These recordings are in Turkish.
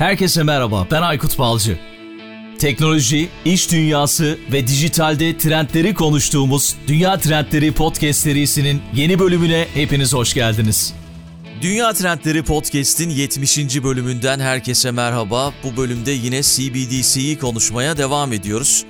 Herkese merhaba, ben Aykut Balcı. Teknoloji, iş dünyası ve dijitalde trendleri konuştuğumuz Dünya Trendleri Podcast serisinin yeni bölümüne hepiniz hoş geldiniz. Dünya Trendleri Podcast'in 70. bölümünden herkese merhaba. Bu bölümde yine CBDC'yi konuşmaya devam ediyoruz.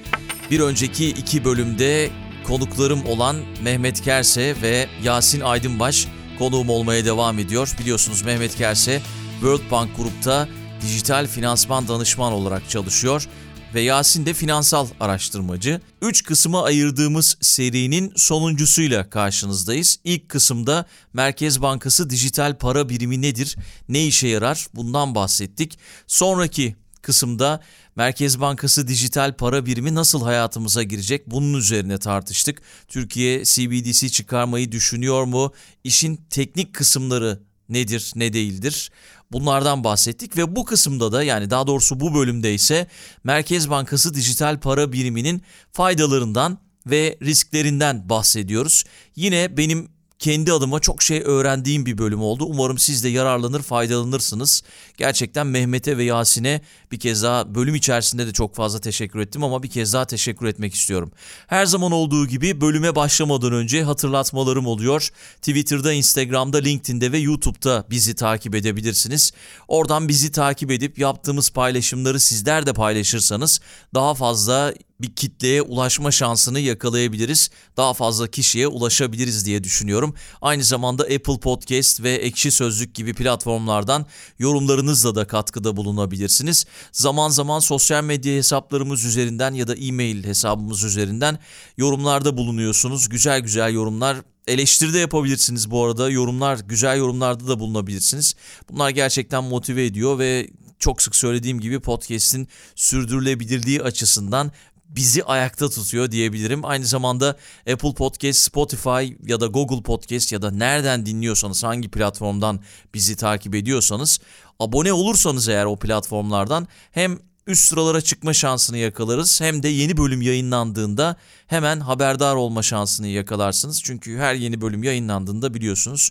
Bir önceki iki bölümde konuklarım olan Mehmet Kerse ve Yasin Aydınbaş konuğum olmaya devam ediyor. Biliyorsunuz Mehmet Kerse World Bank Grup'ta dijital finansman danışman olarak çalışıyor ve Yasin de finansal araştırmacı. Üç kısma ayırdığımız serinin sonuncusuyla karşınızdayız. İlk kısımda Merkez Bankası dijital para birimi nedir, ne işe yarar bundan bahsettik. Sonraki kısımda Merkez Bankası dijital para birimi nasıl hayatımıza girecek bunun üzerine tartıştık. Türkiye CBDC çıkarmayı düşünüyor mu? İşin teknik kısımları nedir, ne değildir? Bunlardan bahsettik ve bu kısımda da yani daha doğrusu bu bölümde ise Merkez Bankası dijital para biriminin faydalarından ve risklerinden bahsediyoruz. Yine benim kendi adıma çok şey öğrendiğim bir bölüm oldu. Umarım siz de yararlanır, faydalanırsınız. Gerçekten Mehmet'e ve Yasin'e bir kez daha bölüm içerisinde de çok fazla teşekkür ettim ama bir kez daha teşekkür etmek istiyorum. Her zaman olduğu gibi bölüme başlamadan önce hatırlatmalarım oluyor. Twitter'da, Instagram'da, LinkedIn'de ve YouTube'da bizi takip edebilirsiniz. Oradan bizi takip edip yaptığımız paylaşımları sizler de paylaşırsanız daha fazla bir kitleye ulaşma şansını yakalayabiliriz. Daha fazla kişiye ulaşabiliriz diye düşünüyorum. Aynı zamanda Apple Podcast ve Ekşi Sözlük gibi platformlardan yorumlarınızla da katkıda bulunabilirsiniz. Zaman zaman sosyal medya hesaplarımız üzerinden ya da e-mail hesabımız üzerinden yorumlarda bulunuyorsunuz. Güzel güzel yorumlar Eleştiri de yapabilirsiniz bu arada. Yorumlar, güzel yorumlarda da bulunabilirsiniz. Bunlar gerçekten motive ediyor ve çok sık söylediğim gibi podcast'in sürdürülebilirliği açısından bizi ayakta tutuyor diyebilirim. Aynı zamanda Apple Podcast, Spotify ya da Google Podcast ya da nereden dinliyorsanız hangi platformdan bizi takip ediyorsanız abone olursanız eğer o platformlardan hem üst sıralara çıkma şansını yakalarız hem de yeni bölüm yayınlandığında hemen haberdar olma şansını yakalarsınız. Çünkü her yeni bölüm yayınlandığında biliyorsunuz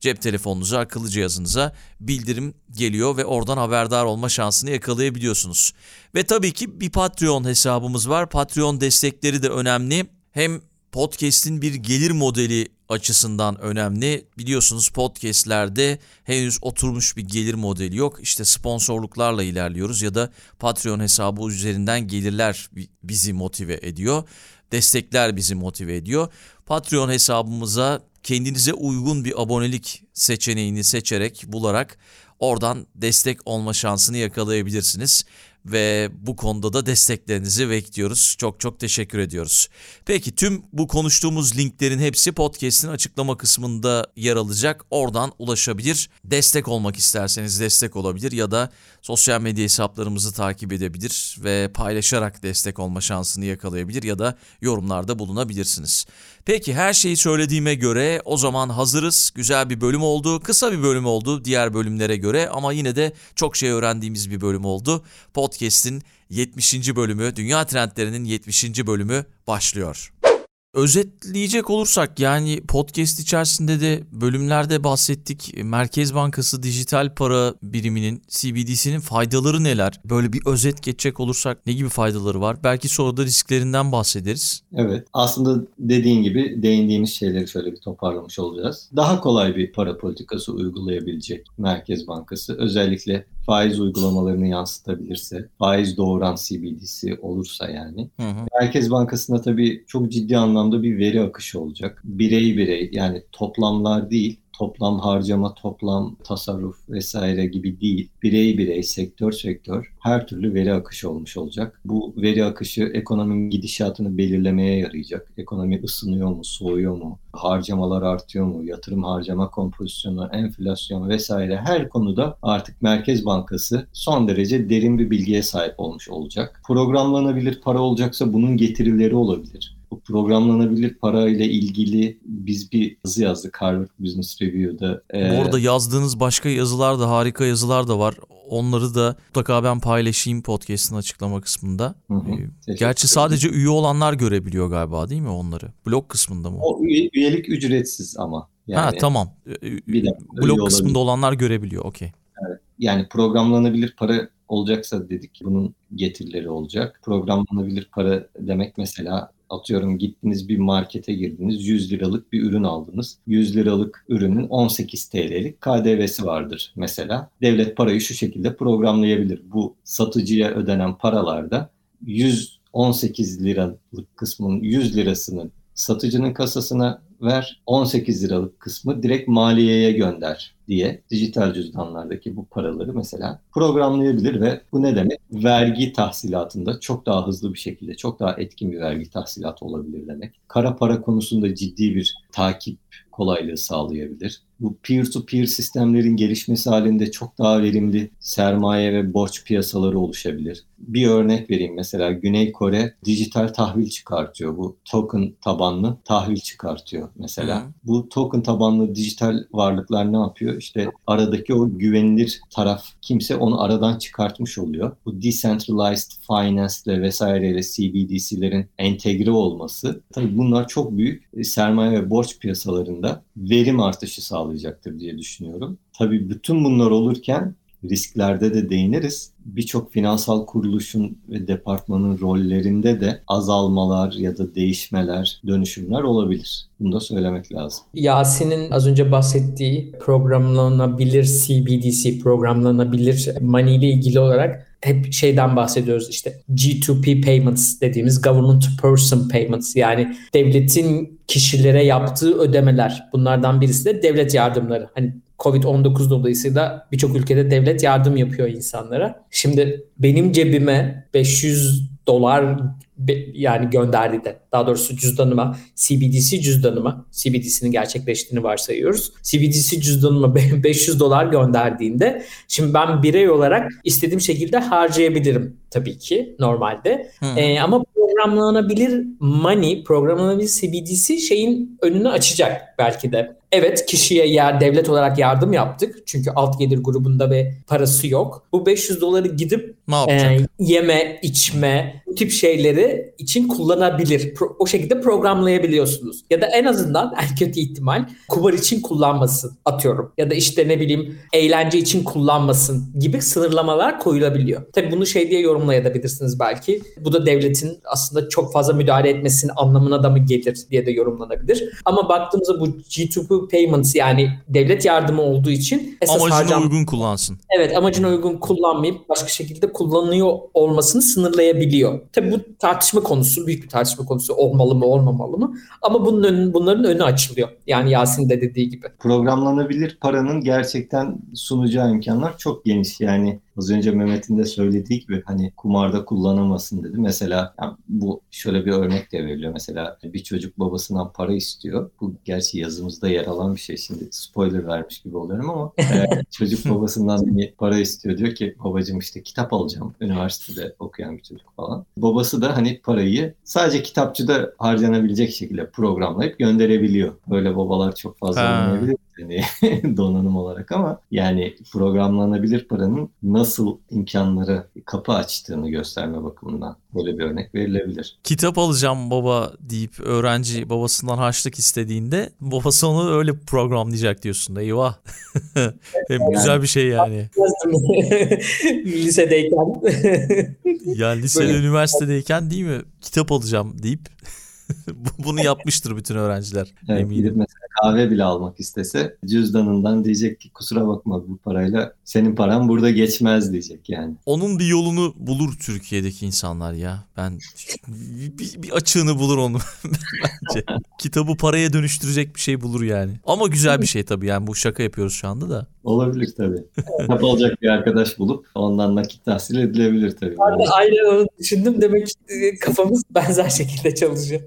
cep telefonunuza, akıllı cihazınıza bildirim geliyor ve oradan haberdar olma şansını yakalayabiliyorsunuz. Ve tabii ki bir Patreon hesabımız var. Patreon destekleri de önemli. Hem podcast'in bir gelir modeli açısından önemli. Biliyorsunuz podcast'lerde henüz oturmuş bir gelir modeli yok. İşte sponsorluklarla ilerliyoruz ya da Patreon hesabı üzerinden gelirler bizi motive ediyor. Destekler bizi motive ediyor. Patreon hesabımıza kendinize uygun bir abonelik seçeneğini seçerek bularak oradan destek olma şansını yakalayabilirsiniz ve bu konuda da desteklerinizi bekliyoruz. Çok çok teşekkür ediyoruz. Peki tüm bu konuştuğumuz linklerin hepsi podcast'in açıklama kısmında yer alacak. Oradan ulaşabilir. Destek olmak isterseniz destek olabilir ya da sosyal medya hesaplarımızı takip edebilir ve paylaşarak destek olma şansını yakalayabilir ya da yorumlarda bulunabilirsiniz. Peki her şeyi söylediğime göre o zaman hazırız. Güzel bir bölüm oldu. Kısa bir bölüm oldu diğer bölümlere göre ama yine de çok şey öğrendiğimiz bir bölüm oldu. Podcast'in 70. bölümü, Dünya Trendlerinin 70. bölümü başlıyor. Özetleyecek olursak yani podcast içerisinde de bölümlerde bahsettik. Merkez Bankası dijital para biriminin CBDC'nin faydaları neler? Böyle bir özet geçecek olursak ne gibi faydaları var? Belki sonra da risklerinden bahsederiz. Evet aslında dediğin gibi değindiğimiz şeyleri şöyle bir toparlamış olacağız. Daha kolay bir para politikası uygulayabilecek Merkez Bankası özellikle faiz uygulamalarını yansıtabilirse, faiz doğuran CBDC olursa yani. Hı hı. Merkez Bankası'nda tabii çok ciddi anlamda bir veri akışı olacak. Birey birey yani toplamlar değil, toplam harcama, toplam tasarruf vesaire gibi değil. Birey birey, sektör sektör her türlü veri akışı olmuş olacak. Bu veri akışı ekonominin gidişatını belirlemeye yarayacak. Ekonomi ısınıyor mu, soğuyor mu, harcamalar artıyor mu, yatırım harcama kompozisyonu, enflasyon vesaire her konuda artık Merkez Bankası son derece derin bir bilgiye sahip olmuş olacak. Programlanabilir para olacaksa bunun getirileri olabilir bu programlanabilir para ile ilgili biz bir yazı yazdık Harvard Business Review'da. Ee, Bu arada yazdığınız başka yazılar da harika yazılar da var. Onları da mutlaka ben paylaşayım podcast'ın açıklama kısmında. Hı hı, ee, Gerçi sadece üye olanlar görebiliyor galiba değil mi onları? Blog kısmında mı? O üye, üyelik ücretsiz ama. Yani, ha tamam. Bir de, Blog kısmında olabilir. olanlar görebiliyor. Okey. Evet. Yani programlanabilir para olacaksa dedik bunun getirileri olacak. Programlanabilir para demek mesela atıyorum gittiniz bir markete girdiniz 100 liralık bir ürün aldınız. 100 liralık ürünün 18 TL'lik KDV'si vardır mesela. Devlet parayı şu şekilde programlayabilir. Bu satıcıya ödenen paralarda 118 liralık kısmının 100 lirasının satıcının kasasına ver 18 liralık kısmı direkt maliyeye gönder diye dijital cüzdanlardaki bu paraları mesela programlayabilir ve bu ne demek? Vergi tahsilatında çok daha hızlı bir şekilde, çok daha etkin bir vergi tahsilatı olabilir demek. Kara para konusunda ciddi bir takip kolaylığı sağlayabilir. Bu peer-to-peer sistemlerin gelişmesi halinde çok daha verimli sermaye ve borç piyasaları oluşabilir. Bir örnek vereyim mesela Güney Kore dijital tahvil çıkartıyor. Bu token tabanlı tahvil çıkartıyor mesela. Hı. Bu token tabanlı dijital varlıklar ne yapıyor? İşte aradaki o güvenilir taraf kimse onu aradan çıkartmış oluyor. Bu decentralized finance ile vesaireyle CBDC'lerin entegre olması tabii bunlar çok büyük e, sermaye ve borç piyasalarında verim artışı sağlayacaktır diye düşünüyorum. Tabii bütün bunlar olurken risklerde de değiniriz. Birçok finansal kuruluşun ve departmanın rollerinde de azalmalar ya da değişmeler, dönüşümler olabilir. Bunu da söylemek lazım. Yasin'in az önce bahsettiği programlanabilir CBDC, programlanabilir money ile ilgili olarak hep şeyden bahsediyoruz işte G2P payments dediğimiz government to person payments yani devletin kişilere yaptığı ödemeler. Bunlardan birisi de devlet yardımları. Hani Covid-19 dolayısıyla birçok ülkede devlet yardım yapıyor insanlara. Şimdi benim cebime 500 dolar yani gönderdiğinde daha doğrusu cüzdanıma CBDC cüzdanıma CBDC'nin gerçekleştiğini varsayıyoruz. CBDC cüzdanıma 500 dolar gönderdiğinde şimdi ben birey olarak istediğim şekilde harcayabilirim tabii ki normalde. Hmm. Ee, ama programlanabilir money, programlanabilir CBDC şeyin önünü açacak belki de. Evet kişiye yer devlet olarak yardım yaptık. Çünkü alt gelir grubunda ve parası yok. Bu 500 doları gidip e, yeme, içme, bu tip şeyleri için kullanabilir. Pro, o şekilde programlayabiliyorsunuz. Ya da en azından en kötü ihtimal kumar için kullanmasın atıyorum. Ya da işte ne bileyim eğlence için kullanmasın gibi sınırlamalar koyulabiliyor. Tabii bunu şey diye yorumlayabilirsiniz belki. Bu da devletin aslında çok fazla müdahale etmesinin anlamına da mı gelir diye de yorumlanabilir. Ama baktığımızda bu G2P payments yani devlet yardımı olduğu için esas amacına harcam... uygun kullansın. Evet amacına uygun kullanmayıp başka şekilde kullanılıyor olmasını sınırlayabiliyor. Tabii bu tartışma konusu, büyük bir tartışma konusu olmalı mı olmamalı mı? Ama bunun önü, bunların önü açılıyor. Yani Yasin de dediği gibi. Programlanabilir paranın gerçekten sunacağı imkanlar çok geniş. Yani Az önce Mehmet'in de söylediği gibi hani kumarda kullanamasın dedi. Mesela yani bu şöyle bir örnek de veriliyor. Mesela bir çocuk babasından para istiyor. Bu gerçi yazımızda yer alan bir şey. Şimdi spoiler vermiş gibi oluyorum ama e, çocuk babasından para istiyor. Diyor ki babacığım işte kitap alacağım. Üniversitede okuyan bir çocuk falan. Babası da hani parayı sadece kitapçıda harcanabilecek şekilde programlayıp gönderebiliyor. Böyle babalar çok fazla olmayabilir hani donanım olarak ama yani programlanabilir paranın nasıl imkanları kapı açtığını gösterme bakımından böyle bir örnek verilebilir. Kitap alacağım baba deyip öğrenci babasından harçlık istediğinde babası onu öyle programlayacak diyorsun da eyvah. Hem yani, güzel bir şey yani. Lisedeyken. ya lisede, böyle. üniversitedeyken değil mi? Kitap alacağım deyip Bunu yapmıştır bütün öğrenciler. Evet, eminim. Mesela kahve bile almak istese cüzdanından diyecek ki kusura bakma bu parayla senin paran burada geçmez diyecek yani. Onun bir yolunu bulur Türkiye'deki insanlar ya. Ben bir, bir açığını bulur onu bence. Kitabı paraya dönüştürecek bir şey bulur yani. Ama güzel bir şey tabii yani bu şaka yapıyoruz şu anda da. Olabilir tabii. Kitap alacak bir arkadaş bulup ondan nakit tahsil edilebilir tabii. Ben de aynen onu düşündüm. Demek ki kafamız benzer şekilde çalışıyor.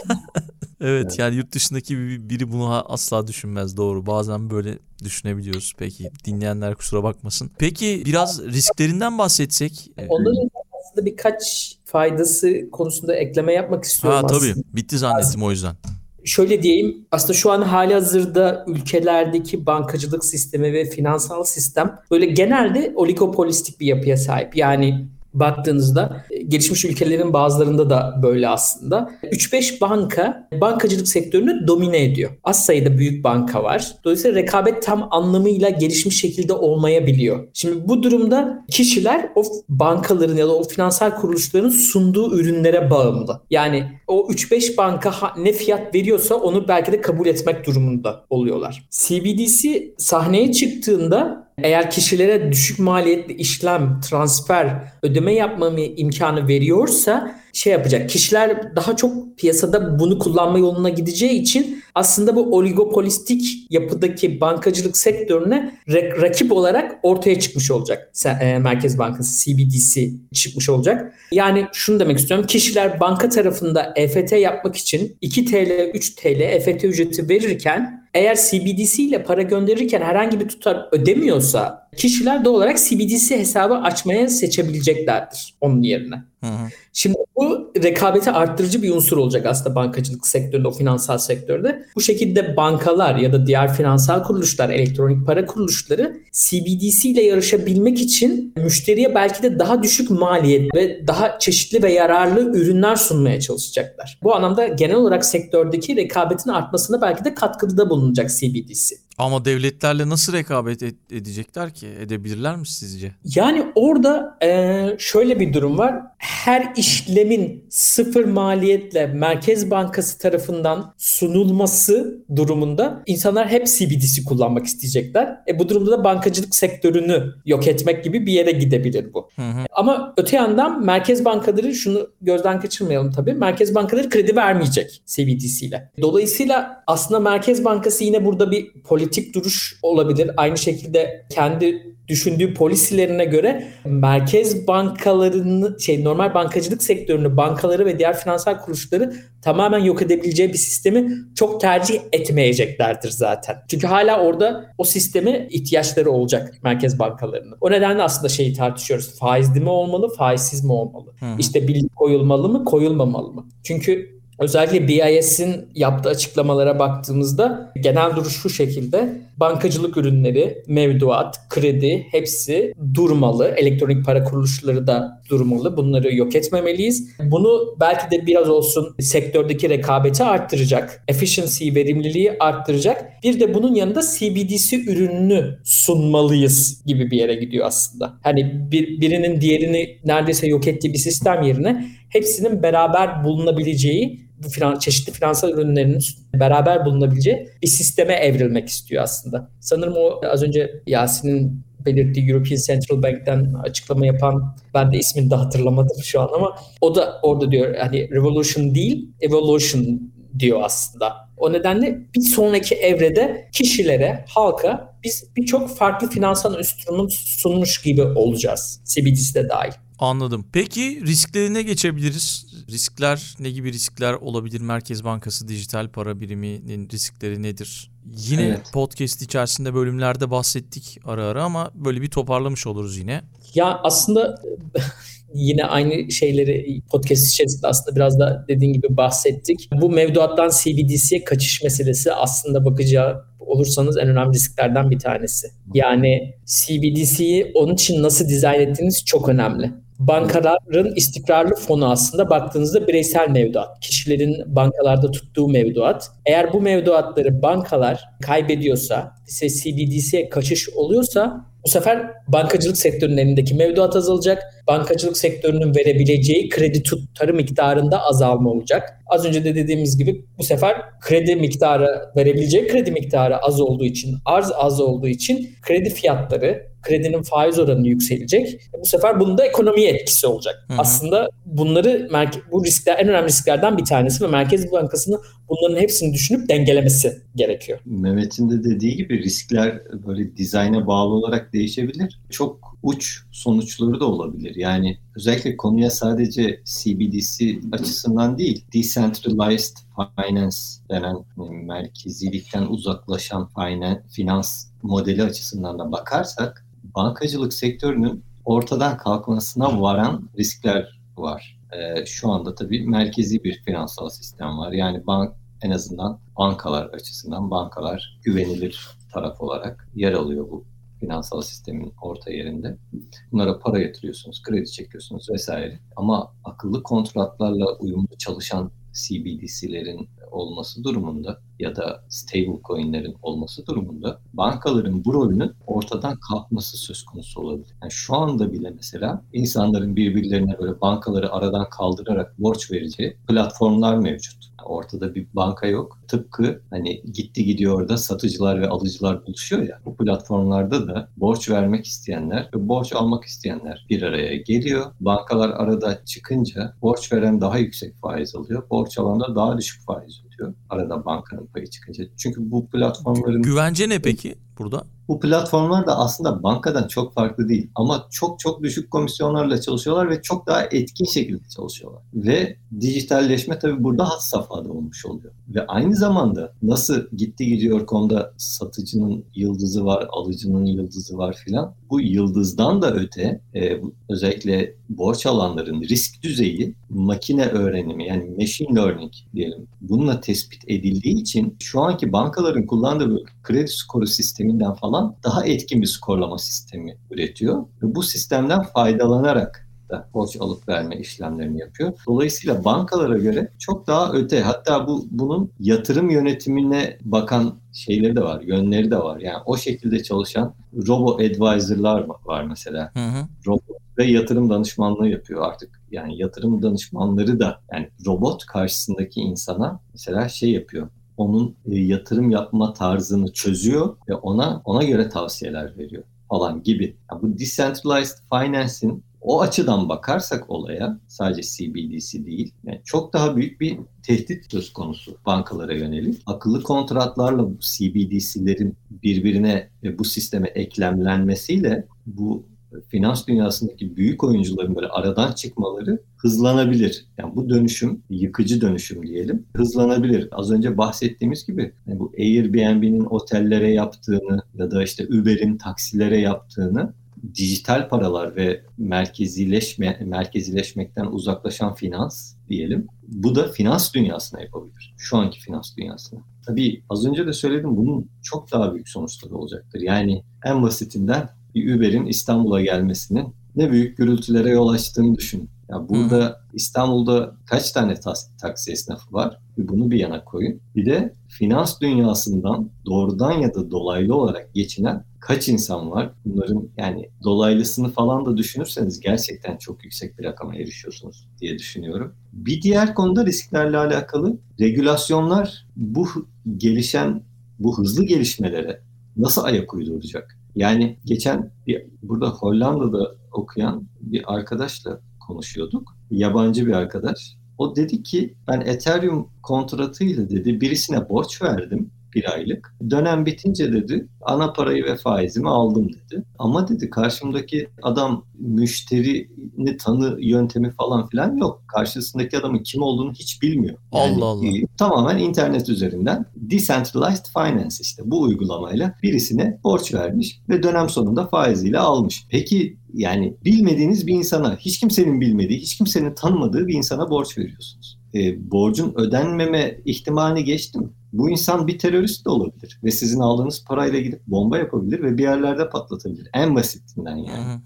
evet yani yurt dışındaki biri bunu asla düşünmez doğru. Bazen böyle düşünebiliyoruz. Peki dinleyenler kusura bakmasın. Peki biraz risklerinden bahsetsek. Onların aslında birkaç faydası konusunda ekleme yapmak istiyorum ha, aslında. Tabii bitti zannettim o yüzden şöyle diyeyim aslında şu an hali hazırda ülkelerdeki bankacılık sistemi ve finansal sistem böyle genelde oligopolistik bir yapıya sahip. Yani baktığınızda e, gelişmiş ülkelerin bazılarında da böyle aslında. 3-5 banka bankacılık sektörünü domine ediyor. Az sayıda büyük banka var. Dolayısıyla rekabet tam anlamıyla gelişmiş şekilde olmayabiliyor. Şimdi bu durumda kişiler o bankaların ya da o finansal kuruluşların sunduğu ürünlere bağımlı. Yani o 3-5 banka ne fiyat veriyorsa onu belki de kabul etmek durumunda oluyorlar. CBDC sahneye çıktığında eğer kişilere düşük maliyetli işlem, transfer, ödeme yapma imkanı veriyorsa şey yapacak. Kişiler daha çok piyasada bunu kullanma yoluna gideceği için aslında bu oligopolistik yapıdaki bankacılık sektörüne rakip olarak ortaya çıkmış olacak. E, Merkez Bankası CBDC çıkmış olacak. Yani şunu demek istiyorum. Kişiler banka tarafında EFT yapmak için 2 TL, 3 TL EFT ücreti verirken eğer CBDC ile para gönderirken herhangi bir tutar ödemiyorsa kişiler doğal olarak CBDC hesabı açmaya seçebileceklerdir onun yerine. Hı hı. Şimdi bu rekabeti arttırıcı bir unsur olacak aslında bankacılık sektöründe, o finansal sektörde. Bu şekilde bankalar ya da diğer finansal kuruluşlar, elektronik para kuruluşları CBDC ile yarışabilmek için müşteriye belki de daha düşük maliyet ve daha çeşitli ve yararlı ürünler sunmaya çalışacaklar. Bu anlamda genel olarak sektördeki rekabetin artmasına belki de katkıda bulunacak CBDC. Ama devletlerle nasıl rekabet edecekler ki? Edebilirler mi sizce? Yani orada e, şöyle bir durum var. Her işlemin sıfır maliyetle Merkez Bankası tarafından sunulması durumunda insanlar hep CBDC kullanmak isteyecekler. E, bu durumda da bankacılık sektörünü yok etmek gibi bir yere gidebilir bu. Hı hı. Ama öte yandan Merkez Bankaları şunu gözden kaçırmayalım tabii. Merkez Bankaları kredi vermeyecek CBDC ile. Dolayısıyla aslında Merkez Bankası yine burada bir politik politik duruş olabilir. Aynı şekilde kendi düşündüğü polisilerine göre merkez bankalarını şey normal bankacılık sektörünü bankaları ve diğer finansal kuruluşları tamamen yok edebileceği bir sistemi çok tercih etmeyeceklerdir zaten. Çünkü hala orada o sisteme ihtiyaçları olacak merkez bankalarının. O nedenle aslında şeyi tartışıyoruz. Faizli mi olmalı, faizsiz mi olmalı? Hı. İşte birlik koyulmalı mı, koyulmamalı mı? Çünkü Özellikle BIS'in yaptığı açıklamalara baktığımızda genel duruş şu şekilde. Bankacılık ürünleri, mevduat, kredi hepsi durmalı. Elektronik para kuruluşları da durmalı. Bunları yok etmemeliyiz. Bunu belki de biraz olsun sektördeki rekabeti arttıracak. Efficiency, verimliliği arttıracak. Bir de bunun yanında CBDC ürününü sunmalıyız gibi bir yere gidiyor aslında. Hani bir, birinin diğerini neredeyse yok ettiği bir sistem yerine hepsinin beraber bulunabileceği bu finan, çeşitli finansal ürünlerin beraber bulunabileceği bir sisteme evrilmek istiyor aslında. Sanırım o az önce Yasin'in belirttiği European Central Bank'ten açıklama yapan ben de ismini de hatırlamadım şu an ama o da orada diyor hani revolution değil evolution diyor aslında. O nedenle bir sonraki evrede kişilere, halka biz birçok farklı finansal enstrüman sunmuş gibi olacağız. CBDC'de dahil. Anladım. Peki risklerine geçebiliriz. Riskler ne gibi riskler olabilir? Merkez Bankası dijital para biriminin riskleri nedir? Yine evet. podcast içerisinde bölümlerde bahsettik ara ara ama böyle bir toparlamış oluruz yine. Ya aslında yine aynı şeyleri podcast içerisinde aslında biraz da dediğin gibi bahsettik. Bu mevduattan CBDC'ye kaçış meselesi aslında bakacağı olursanız en önemli risklerden bir tanesi. Yani CBDC'yi onun için nasıl dizayn ettiğiniz çok önemli bankaların istikrarlı fonu aslında baktığınızda bireysel mevduat. Kişilerin bankalarda tuttuğu mevduat. Eğer bu mevduatları bankalar kaybediyorsa, ise CBDC'ye kaçış oluyorsa bu sefer bankacılık sektörünün elindeki mevduat azalacak. Bankacılık sektörünün verebileceği kredi tutarı miktarında azalma olacak. Az önce de dediğimiz gibi bu sefer kredi miktarı verebileceği kredi miktarı az olduğu için, arz az olduğu için kredi fiyatları kredinin faiz oranı yükselecek. Bu sefer bunun da ekonomiye etkisi olacak. Hı hı. Aslında bunları bu riskler en önemli risklerden bir tanesi ve Merkez Bankası'nın bunların hepsini düşünüp dengelemesi gerekiyor. Mehmet'in de dediği gibi riskler böyle dizayna bağlı olarak değişebilir. Çok uç sonuçları da olabilir. Yani özellikle konuya sadece CBDC açısından değil, decentralized finance denen merkezilikten uzaklaşan finance, finans modeli açısından da bakarsak bankacılık sektörünün ortadan kalkmasına varan riskler var. Ee, şu anda tabii merkezi bir finansal sistem var. Yani bank en azından bankalar açısından bankalar güvenilir taraf olarak yer alıyor bu finansal sistemin orta yerinde. Bunlara para yatırıyorsunuz, kredi çekiyorsunuz vesaire. Ama akıllı kontratlarla uyumlu çalışan CBDC'lerin olması durumunda ya da stable coin'lerin olması durumunda bankaların bu rolünün ortadan kalkması söz konusu olabilir. Yani şu anda bile mesela insanların birbirlerine böyle bankaları aradan kaldırarak borç vereceği platformlar mevcut. Ortada bir banka yok. Tıpkı hani gitti gidiyor da satıcılar ve alıcılar buluşuyor ya. Bu platformlarda da borç vermek isteyenler ve borç almak isteyenler bir araya geliyor. Bankalar arada çıkınca borç veren daha yüksek faiz alıyor. Borç alan da daha düşük faiz ödüyor. Arada bankanın payı çıkınca. Çünkü bu platformların... Güvence ne peki burada? Bu platformlar da aslında bankadan çok farklı değil. Ama çok çok düşük komisyonlarla çalışıyorlar ve çok daha etkin şekilde çalışıyorlar. Ve dijitalleşme tabii burada hat safhada olmuş oluyor. Ve aynı zamanda nasıl gitti gidiyor konuda satıcının yıldızı var, alıcının yıldızı var filan. Bu yıldızdan da öte e, özellikle borç alanların risk düzeyi makine öğrenimi yani machine learning diyelim bununla tespit edildiği için şu anki bankaların kullandığı kredi skoru sisteminden falan daha etkin bir skorlama sistemi üretiyor. Ve bu sistemden faydalanarak da borç alıp verme işlemlerini yapıyor. Dolayısıyla bankalara göre çok daha öte. Hatta bu bunun yatırım yönetimine bakan şeyleri de var, yönleri de var. Yani o şekilde çalışan robo advisor'lar var mesela. Hı hı. Robot ve yatırım danışmanlığı yapıyor artık. Yani yatırım danışmanları da yani robot karşısındaki insana mesela şey yapıyor onun e, yatırım yapma tarzını çözüyor ve ona ona göre tavsiyeler veriyor falan gibi. Yani bu decentralized finance'in o açıdan bakarsak olaya sadece CBDC değil yani çok daha büyük bir tehdit söz konusu bankalara yönelik. Akıllı kontratlarla bu CBDC'lerin birbirine ve bu sisteme eklemlenmesiyle bu finans dünyasındaki büyük oyuncuların böyle aradan çıkmaları hızlanabilir. Yani bu dönüşüm, yıkıcı dönüşüm diyelim, hızlanabilir. Az önce bahsettiğimiz gibi yani bu Airbnb'nin otellere yaptığını ya da işte Uber'in taksilere yaptığını dijital paralar ve merkezileşme merkezileşmekten uzaklaşan finans diyelim. Bu da finans dünyasına yapabilir. Şu anki finans dünyasına. Tabii az önce de söyledim bunun çok daha büyük sonuçları olacaktır. Yani en basitinden bir Uber'in İstanbul'a gelmesinin ne büyük gürültülere yol açtığını düşün. Ya burada Hı. İstanbul'da kaç tane taksi esnafı var? Bir bunu bir yana koyun. Bir de finans dünyasından doğrudan ya da dolaylı olarak geçinen kaç insan var? Bunların yani dolaylısını falan da düşünürseniz gerçekten çok yüksek bir rakama erişiyorsunuz diye düşünüyorum. Bir diğer konuda risklerle alakalı regülasyonlar bu gelişen, bu hızlı gelişmelere nasıl ayak uyduracak? Yani geçen bir, burada Hollanda'da okuyan bir arkadaşla konuşuyorduk. Yabancı bir arkadaş. O dedi ki ben Ethereum kontratıyla dedi birisine borç verdim bir aylık. Dönem bitince dedi ana parayı ve faizimi aldım dedi. Ama dedi karşımdaki adam müşterini tanı yöntemi falan filan yok. Karşısındaki adamın kim olduğunu hiç bilmiyor. Yani, Allah Allah. E, tamamen internet üzerinden decentralized finance işte bu uygulamayla birisine borç vermiş ve dönem sonunda faiziyle almış. Peki yani bilmediğiniz bir insana, hiç kimsenin bilmediği, hiç kimsenin tanımadığı bir insana borç veriyorsunuz. E, borcun ödenmeme ihtimali geçtim. Bu insan bir terörist de olabilir ve sizin aldığınız parayla gidip bomba yapabilir ve bir yerlerde patlatabilir. En basitinden yani.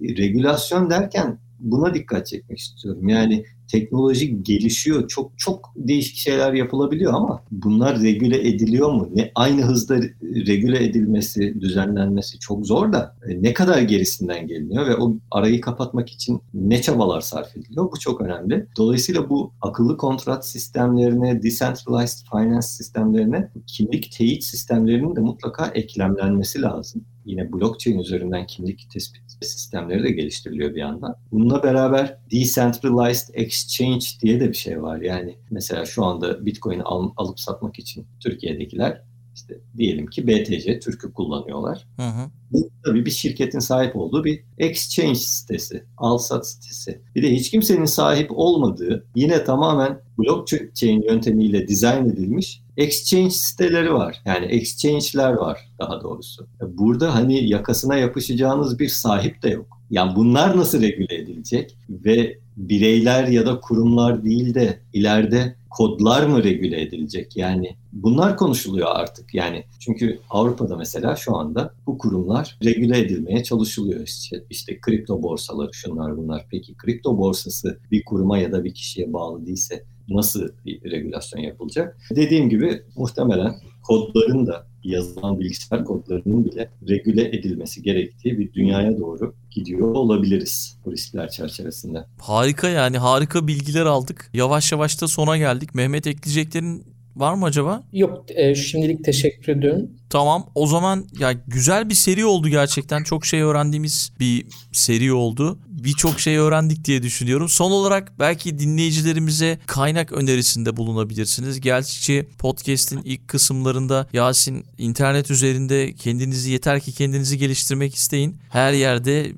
Regülasyon derken buna dikkat çekmek istiyorum. Yani teknoloji gelişiyor. Çok çok değişik şeyler yapılabiliyor ama bunlar regüle ediliyor mu? Ne aynı hızda regüle edilmesi, düzenlenmesi çok zor da e, ne kadar gerisinden geliniyor ve o arayı kapatmak için ne çabalar sarf ediliyor? Bu çok önemli. Dolayısıyla bu akıllı kontrat sistemlerine, decentralized finance sistemlerine, kimlik teyit sistemlerinin de mutlaka eklemlenmesi lazım. Yine blockchain üzerinden kimlik tespit sistemleri de geliştiriliyor bir yandan. Bununla beraber decentralized exchange diye de bir şey var. Yani mesela şu anda Bitcoin'i al, alıp satmak için Türkiye'dekiler işte diyelim ki BTC Türk'ü kullanıyorlar. Hı hı. Bu tabii bir şirketin sahip olduğu bir exchange sitesi, al-sat sitesi. Bir de hiç kimsenin sahip olmadığı yine tamamen blockchain yöntemiyle dizayn edilmiş exchange siteleri var. Yani exchange'ler var daha doğrusu. Burada hani yakasına yapışacağınız bir sahip de yok. Yani bunlar nasıl regüle edilecek ve bireyler ya da kurumlar değil de ileride kodlar mı regüle edilecek? Yani bunlar konuşuluyor artık. Yani çünkü Avrupa'da mesela şu anda bu kurumlar regüle edilmeye çalışılıyor. İşte, işte kripto borsaları şunlar bunlar. Peki kripto borsası bir kuruma ya da bir kişiye bağlı değilse nasıl bir regülasyon yapılacak? Dediğim gibi muhtemelen kodların da yazılan bilgisayar kodlarının bile regüle edilmesi gerektiği bir dünyaya doğru gidiyor olabiliriz bu riskler çerçevesinde. Harika yani harika bilgiler aldık. Yavaş yavaş da sona geldik. Mehmet ekleyeceklerin var mı acaba? Yok e, şimdilik teşekkür ediyorum. Tamam o zaman ya güzel bir seri oldu gerçekten. Çok şey öğrendiğimiz bir seri oldu. Birçok şey öğrendik diye düşünüyorum. Son olarak belki dinleyicilerimize kaynak önerisinde bulunabilirsiniz. Gerçi podcast'in ilk kısımlarında Yasin internet üzerinde kendinizi yeter ki kendinizi geliştirmek isteyin. Her yerde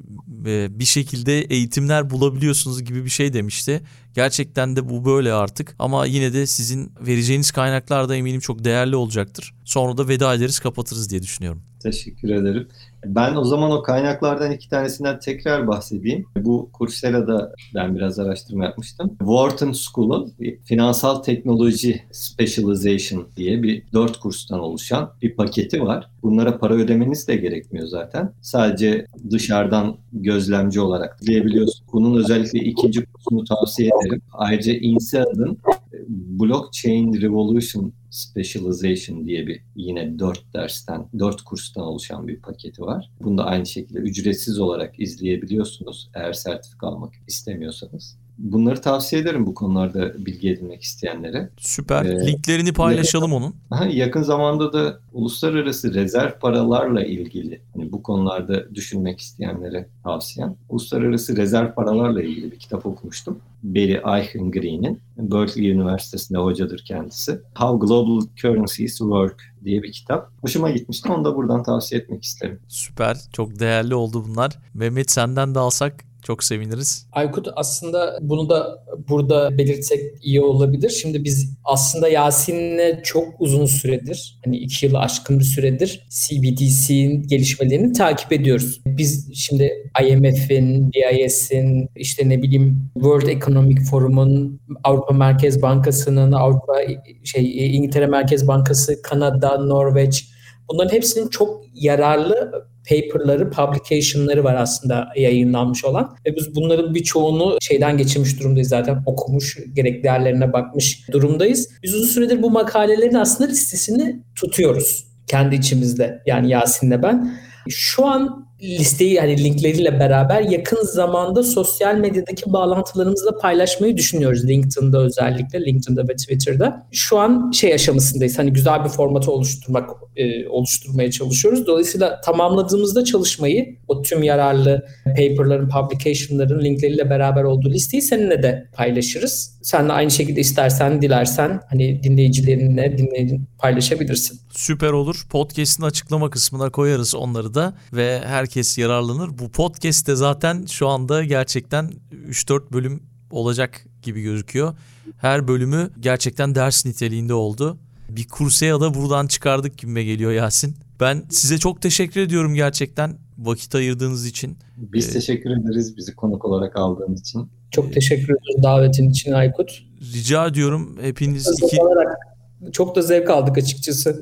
e, bir şekilde eğitimler bulabiliyorsunuz gibi bir şey demişti. Gerçekten de bu böyle artık ama yine de sizin vereceğiniz kaynaklar da eminim çok değerli olacaktır. Sonra da veda ederiz kapatırız diye düşünüyorum. Teşekkür ederim. Ben o zaman o kaynaklardan iki tanesinden tekrar bahsedeyim. Bu Coursera'da ben biraz araştırma yapmıştım. Wharton School'un finansal teknoloji specialization diye bir dört kurstan oluşan bir paketi var. Bunlara para ödemeniz de gerekmiyor zaten. Sadece dışarıdan gözlemci olarak diyebiliyorsun. Bunun özellikle ikinci kursunu tavsiye ederim. Ayrıca INSEAD'ın Blockchain Revolution Specialization diye bir yine dört dersten, dört kurstan oluşan bir paketi var. Bunu da aynı şekilde ücretsiz olarak izleyebiliyorsunuz eğer sertifika almak istemiyorsanız. Bunları tavsiye ederim bu konularda bilgi edinmek isteyenlere. Süper. Ee, Linklerini paylaşalım onun. Yakın zamanda da uluslararası rezerv paralarla ilgili hani bu konularda düşünmek isteyenlere tavsiyem. Uluslararası rezerv paralarla ilgili bir kitap okumuştum. Barry Eichengreen'in Berkeley Üniversitesi'nde hocadır kendisi. How Global Currencies Work diye bir kitap. Hoşuma gitmişti. Onu da buradan tavsiye etmek isterim. Süper. Çok değerli oldu bunlar. Mehmet senden de alsak çok seviniriz. Aykut aslında bunu da burada belirtsek iyi olabilir. Şimdi biz aslında Yasin'le çok uzun süredir, hani iki yılı aşkın bir süredir CBDC'nin gelişmelerini takip ediyoruz. Biz şimdi IMF'in, BIS'in, işte ne bileyim World Economic Forum'un, Avrupa Merkez Bankası'nın, Avrupa şey İngiltere Merkez Bankası, Kanada, Norveç bunların hepsinin çok yararlı paperları, publication'ları var aslında yayınlanmış olan. Ve biz bunların birçoğunu şeyden geçirmiş durumdayız zaten. Okumuş, gerek değerlerine bakmış durumdayız. Biz uzun süredir bu makalelerin aslında listesini tutuyoruz kendi içimizde. Yani Yasin'le ben. Şu an listeyi yani linkleriyle beraber yakın zamanda sosyal medyadaki bağlantılarımızla paylaşmayı düşünüyoruz. LinkedIn'da özellikle, LinkedIn'da ve Twitter'da. Şu an şey aşamasındayız. Hani güzel bir formatı oluşturmak e, oluşturmaya çalışıyoruz. Dolayısıyla tamamladığımızda çalışmayı o tüm yararlı paper'ların, publication'ların linkleriyle beraber olduğu listeyi seninle de paylaşırız. Sen de aynı şekilde istersen, dilersen hani dinleyicilerinle dinleyin, paylaşabilirsin. Süper olur. Podcast'in açıklama kısmına koyarız onları da ve herkes yararlanır. Bu podcast de zaten şu anda gerçekten 3-4 bölüm olacak gibi gözüküyor. Her bölümü gerçekten ders niteliğinde oldu. Bir kurseya da buradan çıkardık gibime geliyor Yasin. Ben size çok teşekkür ediyorum gerçekten vakit ayırdığınız için. Biz ee, teşekkür ederiz bizi konuk olarak aldığın için. Çok teşekkür ederim davetin için Aykut. Rica ediyorum hepiniz iki... Çok da zevk aldık açıkçası.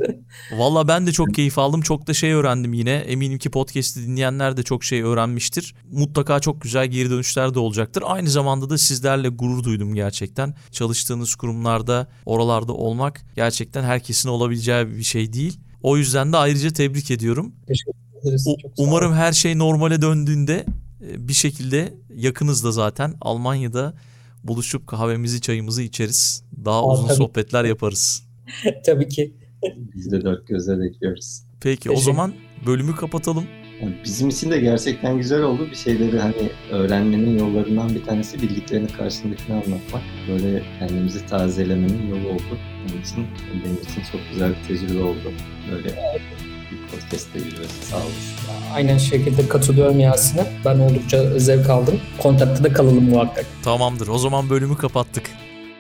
Valla ben de çok keyif aldım. Çok da şey öğrendim yine. Eminim ki podcast'i dinleyenler de çok şey öğrenmiştir. Mutlaka çok güzel geri dönüşler de olacaktır. Aynı zamanda da sizlerle gurur duydum gerçekten. Çalıştığınız kurumlarda, oralarda olmak gerçekten herkesin olabileceği bir şey değil. O yüzden de ayrıca tebrik ediyorum. Teşekkür ederiz. O, umarım her şey normale döndüğünde e, bir şekilde yakınızda zaten Almanya'da buluşup kahvemizi çayımızı içeriz. Daha Aa, uzun tabii. sohbetler yaparız. tabii ki. Biz de dört gözle bekliyoruz. Peki o zaman bölümü kapatalım. bizim için de gerçekten güzel oldu. Bir şeyleri hani öğrenmenin yollarından bir tanesi bildiklerini karşındakine anlatmak. Böyle kendimizi tazelemenin yolu oldu. Benim için, benim için çok güzel bir tecrübe oldu. Böyle bir podcast tecrübesi sağ olasın. Aynen şekilde katılıyorum Yasin'e. Ben oldukça zevk aldım. Kontakta da kalalım muhakkak. Tamamdır. O zaman bölümü kapattık.